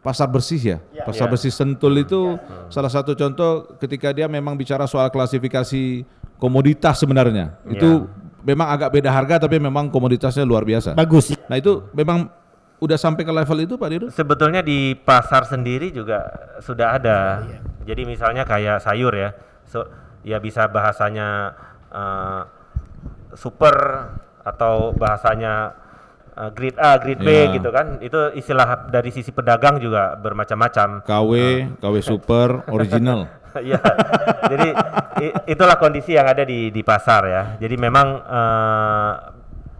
pasar bersih ya. Pasar Ya. bersih Sentul itu salah satu contoh ketika dia memang bicara soal klasifikasi komoditas sebenarnya. Itu memang agak beda harga tapi memang komoditasnya luar biasa. Bagus. Nah, itu memang udah sampai ke level itu Pak Dirut? Sebetulnya di pasar sendiri juga sudah ada. Jadi misalnya kayak sayur ya, so, ya bisa bahasanya eh, super atau bahasanya eh, grade A, grade B Iya. gitu kan. Itu istilah dari sisi pedagang juga bermacam-macam. KW, KW Super, original. <laughs> Iya. Jadi itulah kondisi yang ada di di pasar ya. Jadi memang eh,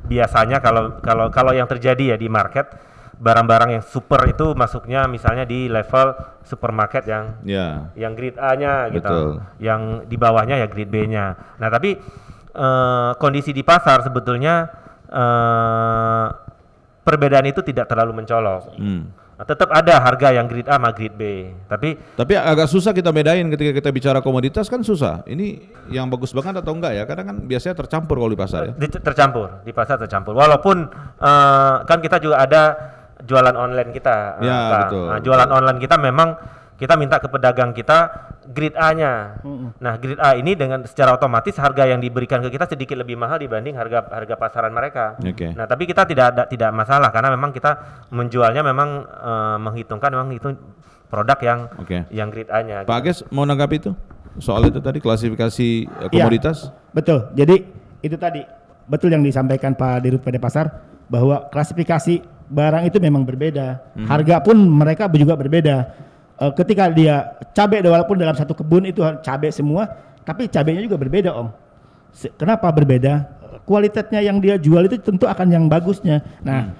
biasanya kalau kalau kalau yang terjadi ya di market barang-barang yang super itu masuknya misalnya di level supermarket yang Ya. yang grade A-nya gitu. Betul. Yang di bawahnya ya grade B-nya. Nah, tapi eh, kondisi di pasar sebetulnya eh, perbedaan itu tidak terlalu mencolok. Hmm. Nah, tetap ada harga yang grade A sama grade B. Tapi Tapi agak susah kita bedain ketika kita bicara komoditas kan susah. Ini yang bagus banget atau enggak ya? Karena kan biasanya tercampur kalau di pasar ya. Tercampur di pasar tercampur walaupun eh, kan kita juga ada jualan online kita eh, Ya, Pak. betul. Nah, jualan online kita memang kita minta ke pedagang kita grade A-nya. Nah, grade A ini dengan secara otomatis harga yang diberikan ke kita sedikit lebih mahal dibanding harga harga pasaran mereka. Oke. Nah, tapi kita tidak ada tidak masalah karena memang kita menjualnya memang eh, menghitungkan memang itu produk yang Oke. yang grade A-nya. Pak Ages mau nanggapi itu? Soal itu tadi klasifikasi Iya, komoditas? betul. Jadi itu tadi betul yang disampaikan Pak Dirut PD Pasar bahwa klasifikasi barang itu memang berbeda. Mhm. Harga pun mereka juga berbeda. Eh, ketika dia cabai walaupun dalam satu kebun itu cabai semua, tapi cabainya juga berbeda, Om. Se- Kenapa berbeda? Kualitasnya yang dia jual itu tentu akan yang bagusnya. Nah,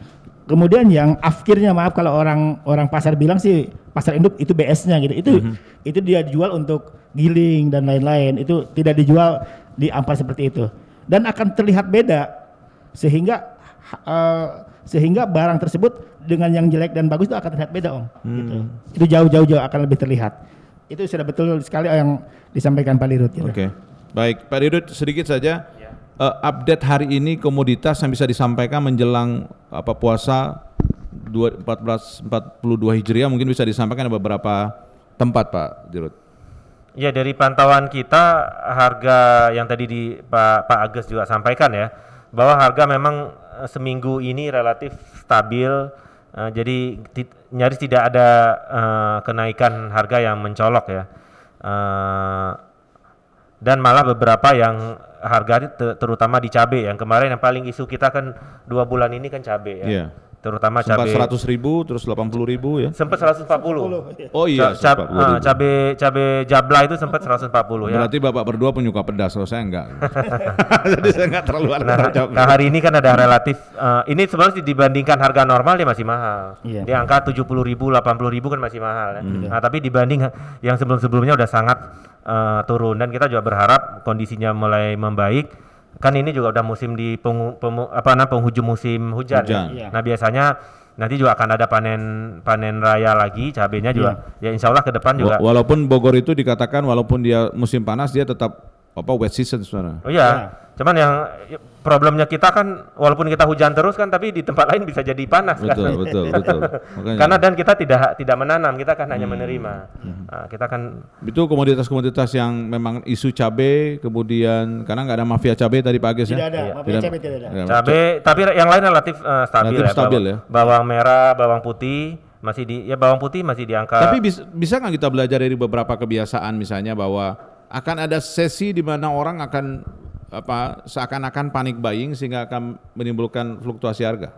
kemudian yang afkirnya maaf kalau orang orang pasar bilang sih pasar induk itu BS-nya gitu. Itu itu dia jual untuk giling dan lain-lain. Itu tidak dijual di ampar seperti itu. Dan akan terlihat beda sehingga eh, sehingga barang tersebut dengan yang jelek dan bagus itu akan terlihat beda, Om. Gitu. Itu jauh-jauh jauh akan lebih terlihat. Itu sudah betul sekali yang disampaikan Pak Dirut. gitu. Oke. Baik, Pak Dirut sedikit saja eh, update hari ini komoditas yang bisa disampaikan menjelang apa puasa 2 1442 Hijriah mungkin bisa disampaikan di beberapa tempat Pak Dirut. Ya dari pantauan kita harga yang tadi di Pak Pak Agus juga sampaikan ya bahwa harga memang eh, seminggu ini relatif stabil. Eh, jadi nyaris tidak ada eh, kenaikan harga yang mencolok ya. Eh, dan malah beberapa yang harga te- terutama di cabai yang kemarin yang paling isu kita kan dua bulan ini kan cabai ya. Iya. Terutama cabai 100 ribu terus 80 ribu ya. sempat 140 Oh iya, Ca- 140 cab- ribu. cabai cabai jabla itu sempat 140 ya Berarti Bapak berdua penyuka pedas, kalau saya enggak. <laughs> Jadi saya enggak terlalu ada Nah, cabai. nah, hari ini kan ada relatif eh, ini sebenarnya dibandingkan harga normal dia masih mahal. Iya. Di angka 70 ribu, 80 ribu kan masih mahal ya. Hmm. Nah, tapi dibanding yang sebelum-sebelumnya udah sangat eh, turun dan kita juga berharap kondisinya mulai membaik. Kan ini juga udah musim di pengu- pemu- apa namanya penghujung musim hujan. ya. Hujan. Iya. Nah, biasanya nanti juga akan ada panen panen raya lagi cabenya juga. Ya insya Allah ke depan juga. Wa- Walaupun Bogor itu dikatakan walaupun dia musim panas dia tetap apa wet season sebenarnya. Oh iya, cuman yang ya, problemnya kita kan walaupun kita hujan terus kan tapi di tempat lain bisa jadi panas kan. Betul, betul, <laughs> betul. Makanya- Karena dan kita tidak tidak menanam, kita kan hanya menerima. Hmm. Nah, kita kan Itu komoditas-komoditas yang memang isu cabai, kemudian karena nggak ada mafia cabai tadi Pak Agus ya. Tidak ada, mafia Tidak- cabai tidak ada. cabai tapi yang lain relatif eh, stabil Relatif ya. stabil bawang, ya. Bawang merah, bawang putih masih di ya bawang putih masih di angka Tapi bis- bisa nggak kita belajar dari beberapa kebiasaan misalnya bahwa akan ada sesi di mana orang akan apa seakan-akan panik buying sehingga akan menimbulkan fluktuasi harga.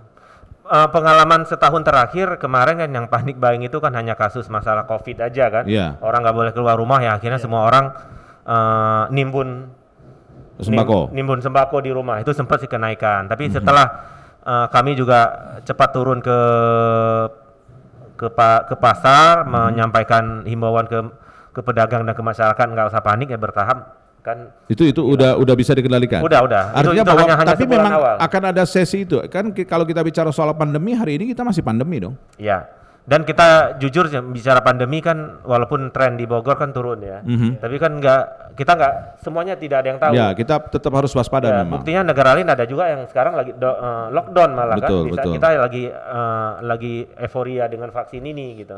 Eh, pengalaman setahun terakhir kemarin kan yang panik buying itu kan hanya kasus masalah covid aja kan. Iya. orang nggak boleh keluar rumah ya akhirnya semua orang eh, nimbun. Sembako. nim- nimbun sembako di rumah. Itu sempat sih kenaikan. Tapi setelah eh, kami juga cepat turun ke ke pa- ke pasar menyampaikan himbauan ke ke pedagang dan ke masyarakat nggak usah panik ya bertahap kan Itu itu udah udah bisa dikendalikan. Udah, udah. Itu- Artinya itu bahwa hanya- hanya tapi memang awal. akan ada sesi itu. Kan kalau kita bicara soal pandemi hari ini kita masih pandemi dong. Ya, dan kita jujur ya, bicara pandemi kan walaupun tren di Bogor kan turun ya, Mhm. tapi kan nggak kita nggak semuanya tidak ada yang tahu. Ya, kita tetap harus waspada Ya, memang. buktinya negara lain ada juga yang sekarang lagi do- eh, lockdown malah Betul, kan. Bisa betul. kita lagi eh, lagi euforia dengan vaksin ini gitu.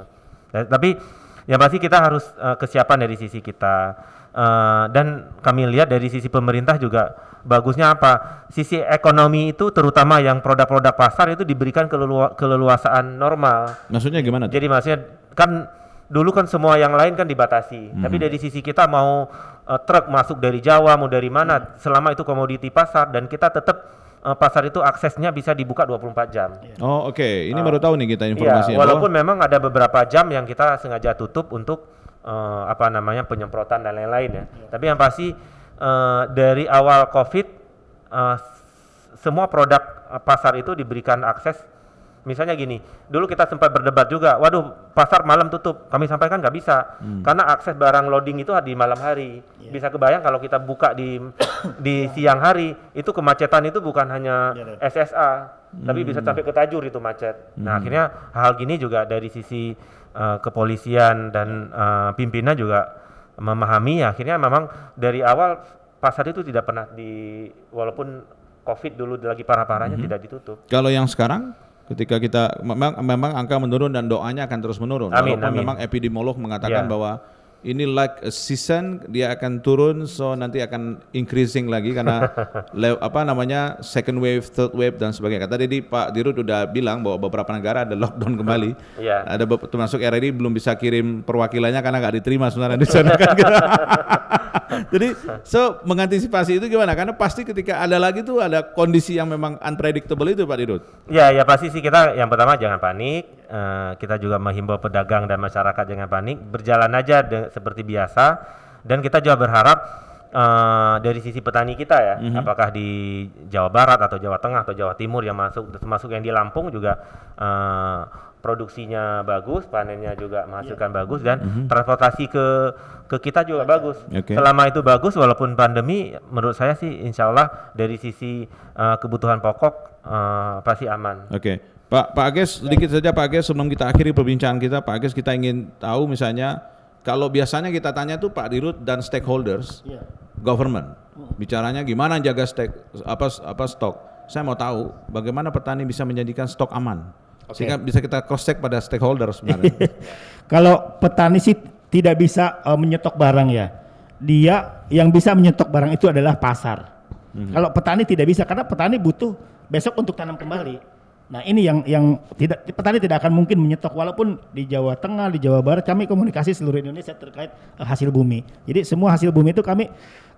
Dan- tapi ya pasti kita harus eh, kesiapan dari sisi kita. Eh, dan kami lihat dari sisi pemerintah juga bagusnya apa? Sisi ekonomi itu terutama yang produk-produk pasar itu diberikan kelelua- keleluasaan normal. Maksudnya gimana? tuh? Jadi maksudnya kan dulu kan semua yang lain kan dibatasi. Mhm. Tapi dari sisi kita mau uh, truk masuk dari Jawa mau dari mana selama itu komoditi pasar dan kita tetap uh, pasar itu aksesnya bisa dibuka 24 jam. Oh, oke. Ini Ah. baru tahu nih kita Iya, informasinya. walaupun bahwa- memang ada beberapa jam yang kita sengaja tutup untuk uh, apa namanya penyemprotan dan lain-lain ya. Tapi yang pasti uh, dari awal Covid uh, semua produk pasar itu diberikan akses. Misalnya gini, dulu kita sempat berdebat juga, waduh pasar malam tutup. Kami sampaikan nggak bisa, Hmm. karena akses barang loading itu di malam hari. Bisa kebayang kalau kita buka di <coughs> di siang hari, itu kemacetan itu bukan hanya SSA, tapi bisa sampai ke Tajur itu macet. Nah Hmm. akhirnya hal gini juga dari sisi uh, kepolisian dan uh, pimpinan juga memahami. Akhirnya memang dari awal pasar itu tidak pernah di walaupun COVID dulu lagi parah-parahnya Mhm. tidak ditutup. Kalau yang sekarang ketika kita memang memang angka menurun dan doanya akan terus menurun. Amin, Walaupun amin. memang epidemiolog mengatakan Ya. bahwa ini like a season dia akan turun so nanti akan increasing lagi karena <laughs> le- apa namanya second wave, third wave dan sebagainya. Kata tadi Pak Dirut udah bilang bahwa beberapa negara ada lockdown kembali. <laughs> Iya. Ada termasuk RRI belum bisa kirim perwakilannya karena nggak diterima sebenarnya di sana kan. <laughs> <laughs> Jadi so mengantisipasi itu gimana? Karena pasti ketika ada lagi tuh ada kondisi yang memang unpredictable itu Pak Dirut. Ya, ya pasti sih kita yang pertama jangan panik. Eh, kita juga menghimbau pedagang dan masyarakat jangan panik. Berjalan aja de- seperti biasa. Dan kita juga berharap eh, dari sisi petani kita ya, Mhm. apakah di Jawa Barat atau Jawa Tengah atau Jawa Timur yang masuk, termasuk yang di Lampung juga eh, produksinya bagus, panennya juga menghasilkan bagus dan Mhm. transportasi ke ke kita juga bagus. Oke. Selama itu bagus, walaupun pandemi, menurut saya sih insya Allah dari sisi eh, kebutuhan pokok eh, pasti aman. Oke, Pak Pak Ages sedikit saja Pak Ages sebelum kita akhiri perbincangan kita, Pak Ages kita ingin tahu misalnya kalau biasanya kita tanya tuh Pak Dirut dan stakeholders, Iya. government, bicaranya gimana jaga stek apa apa stok. Saya mau tahu bagaimana petani bisa menjadikan stok aman, Oke. sehingga bisa kita cross check pada stakeholder sebenarnya. <laughs> Kalau petani sih tidak bisa eh, menyetok barang ya. Dia yang bisa menyetok barang itu adalah pasar. Mhm. Kalau petani tidak bisa karena petani butuh besok untuk tanam kembali. Nah ini yang yang tidak petani tidak akan mungkin menyetok walaupun di Jawa Tengah, di Jawa Barat kami komunikasi seluruh Indonesia terkait eh, hasil bumi. Jadi semua hasil bumi itu kami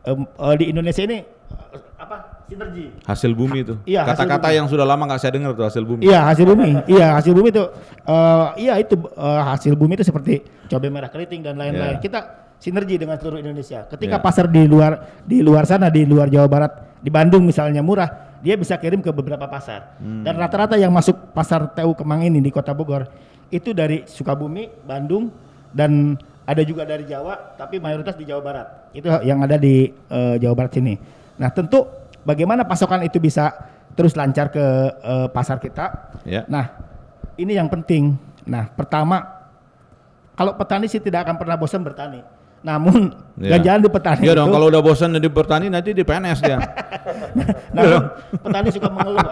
em, eh, di Indonesia ini eh, apa sinergi. hasil bumi itu. Iya, Kata-kata yang sudah lama nggak saya dengar tuh hasil bumi. Iya hasil bumi, iya hasil bumi itu, eh, iya itu eh, hasil bumi itu seperti cabai merah keriting dan lain-lain. Iya. Kita sinergi dengan seluruh Indonesia. Ketika Iya. pasar di luar di luar sana di luar Jawa Barat, di Bandung misalnya murah, dia bisa kirim ke beberapa pasar. Hmm. Dan rata-rata yang masuk pasar TU Kemang ini di Kota Bogor itu dari Sukabumi, Bandung, dan ada juga dari Jawa, tapi mayoritas di Jawa Barat. Itu yang ada di eh, Jawa Barat sini. Nah tentu bagaimana pasokan itu bisa terus lancar ke eh, pasar kita. Ya. Nah ini yang penting. Nah pertama kalau petani sih tidak akan pernah bosan bertani. Namun Ya. ganjalan di petani Iya dong, kalau udah bosan jadi bertani nanti di PNS dia. <laughs> Namun petani suka mengeluh.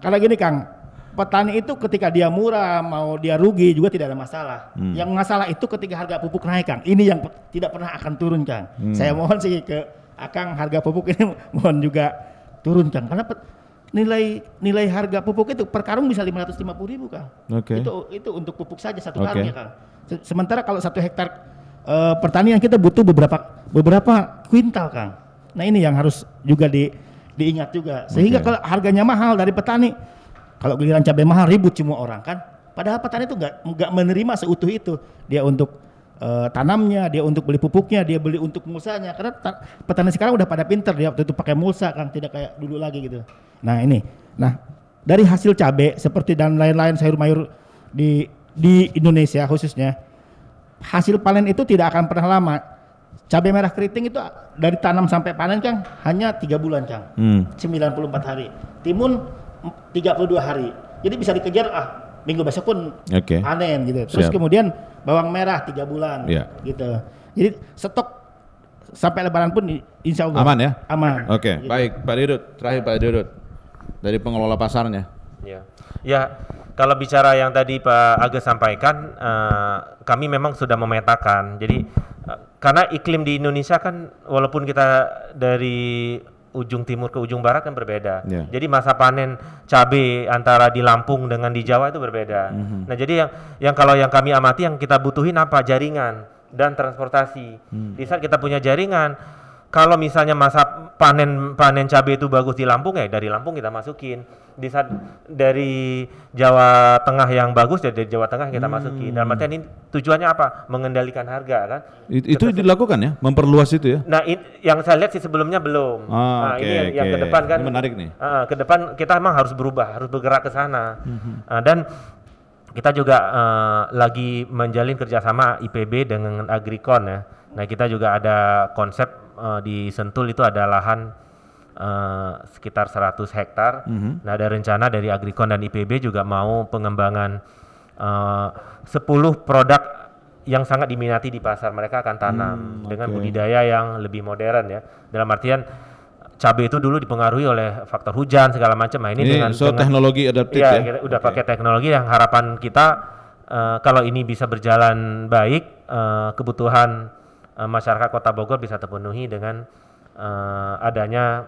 Karena gini Kang, petani itu ketika dia murah mau dia rugi juga tidak ada masalah. Hmm. Yang masalah itu ketika harga pupuk naik Kang. Ini yang tidak pernah akan turun Kang. Hmm. Saya mohon sih ke Akang harga pupuk ini <laughs> mohon juga turun Kang. Karena pet- nilai nilai harga pupuk itu per karung bisa 550 ribu Kang. Oke. Itu itu untuk pupuk saja satu karung ya Kang. Se- Sementara kalau satu hektar eh, pertanian kita butuh beberapa beberapa kuintal Kang. Nah ini yang harus juga di diingat juga. Sehingga Oke. kalau harganya mahal dari petani, kalau giliran cabai mahal ribut semua orang kan. Padahal petani itu nggak nggak menerima seutuh itu. Dia untuk eh, tanamnya, dia untuk beli pupuknya, dia beli untuk mulsanya. Karena ta- petani sekarang udah pada pinter dia waktu itu pakai mulsa kan, tidak kayak dulu lagi gitu. Nah ini, nah dari hasil cabai seperti dan lain-lain sayur mayur di di Indonesia khususnya hasil panen itu tidak akan pernah lama. Cabai merah keriting itu dari tanam sampai panen Kang hanya tiga bulan Kang. Hmm. 94 hari. Timun mm, 32 hari. Jadi bisa dikejar ah minggu besok pun panen gitu. Terus Siap. kemudian bawang merah tiga bulan Iya. gitu. Jadi stok sampai lebaran pun insya Allah Aman ya? Aman. Oke, Gitu. baik Pak Dirut. Terakhir Pak Dirut dari pengelola pasarnya. Ya, ya kalau bicara yang tadi Pak Agus sampaikan, eh, kami memang sudah memetakan. Jadi eh, karena iklim di Indonesia kan walaupun kita dari ujung timur ke ujung barat kan berbeda. Ya. Jadi masa panen cabai antara di Lampung dengan di Jawa itu berbeda. Mhm. Nah jadi yang yang kalau yang kami amati yang kita butuhin apa jaringan dan transportasi. Hmm. Di saat kita punya jaringan, kalau misalnya masa panen panen cabai itu bagus di Lampung ya dari Lampung kita masukin. Di saat dari Jawa Tengah yang bagus ya dari Jawa Tengah kita masukin. Dalam artian ini tujuannya apa? Mengendalikan harga kan. It- itu dilakukan ya, memperluas itu ya. Nah, in- yang saya lihat sih sebelumnya belum. Ah, nah, oke, ini yang, yang oke. ke depan kan. Ini menarik nih. Ah, ke depan kita emang harus berubah, harus bergerak ke sana. Ah, dan kita juga eh, lagi menjalin kerjasama IPB dengan Agricon ya. Nah, kita juga ada konsep eh, di Sentul itu ada lahan eh, sekitar 100 hektar. Mhm. Nah, ada rencana dari Agricon dan IPB juga mau pengembangan eh, 10 produk yang sangat diminati di pasar. Mereka akan tanam Hmm, dengan budidaya yang lebih modern ya. Dalam artian cabai itu dulu dipengaruhi oleh faktor hujan segala macam. Nah, ini, Ini dengan so dengan- teknologi adaptif Iya, ya? kita udah pakai teknologi yang harapan kita eh, kalau ini bisa berjalan baik, eh, kebutuhan eh, masyarakat Kota Bogor bisa terpenuhi dengan eh, adanya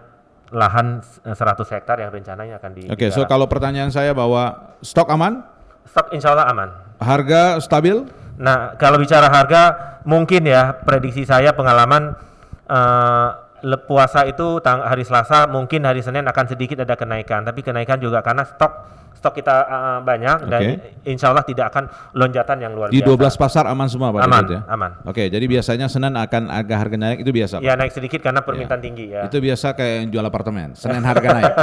lahan s- 100 hektar yang rencananya akan di Oke, so kalau pertanyaan saya bahwa stok aman, stok insya Allah aman. harga stabil, Nah, kalau bicara harga, mungkin ya prediksi saya pengalaman eh, le- puasa itu tang hari Selasa, mungkin hari Senin akan sedikit ada kenaikan, tapi kenaikan juga karena stok stok kita eh, banyak dan Oke. insya Allah tidak akan lonjatan yang luar di biasa. 12 pasar aman semua Pak Aman, ya? aman. Oke, jadi biasanya Senin akan agak harga naik itu biasa Pak? Ya naik sedikit karena permintaan tinggi ya. Itu biasa kayak yang jual apartemen, Senin harga naik. <laughs>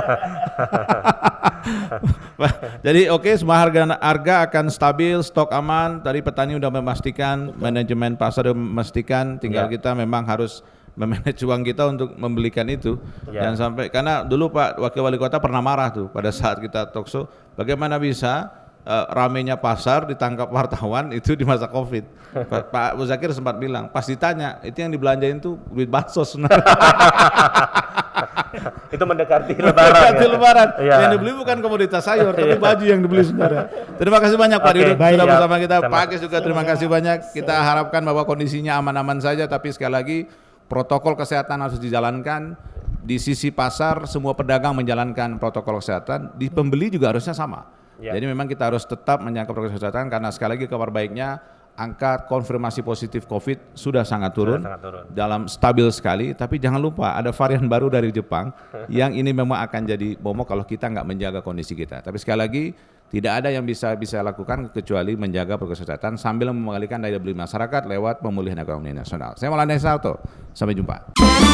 Jadi oke semua harga harga akan stabil, stok aman. Tadi petani udah memastikan, manajemen pasar udah memastikan, tinggal Ya. kita memang harus memanage uang kita untuk membelikan itu. Ya. Jangan sampai karena dulu Pak Wakil Wali Kota pernah marah tuh pada saat kita talkshow, bagaimana bisa eh, ramenya pasar ditangkap wartawan <laughs> itu di masa Covid. Pak, Pak Muzakir sempat bilang, pas ditanya, itu yang dibelanjain tuh duit bansos. <laughs> itu mendekati lebaran. Mendekati ya. lebaran. Iya. Yang dibeli bukan komoditas sayur, tapi Iya. baju yang dibeli saudara. Terima kasih banyak Pak Dirut baik. sudah bersama kita. Pak juga terima kasih banyak. Kita harapkan bahwa kondisinya aman-aman saja, tapi sekali lagi protokol kesehatan harus dijalankan. Di sisi pasar semua pedagang menjalankan protokol kesehatan, di pembeli juga harusnya sama. Ya. Jadi memang kita harus tetap menjaga protokol kesehatan karena sekali lagi kabar baiknya angka konfirmasi positif COVID sudah sangat turun, sangat turun. dalam stabil sekali. Tapi jangan lupa ada varian baru dari Jepang <laughs> yang ini memang akan jadi momok kalau kita nggak menjaga kondisi kita. Tapi sekali lagi tidak ada yang bisa bisa lakukan kecuali menjaga protokol kesehatan sambil mengalihkan daya beli masyarakat lewat pemulihan ekonomi nasional. Saya Maulana Salto, sampai jumpa.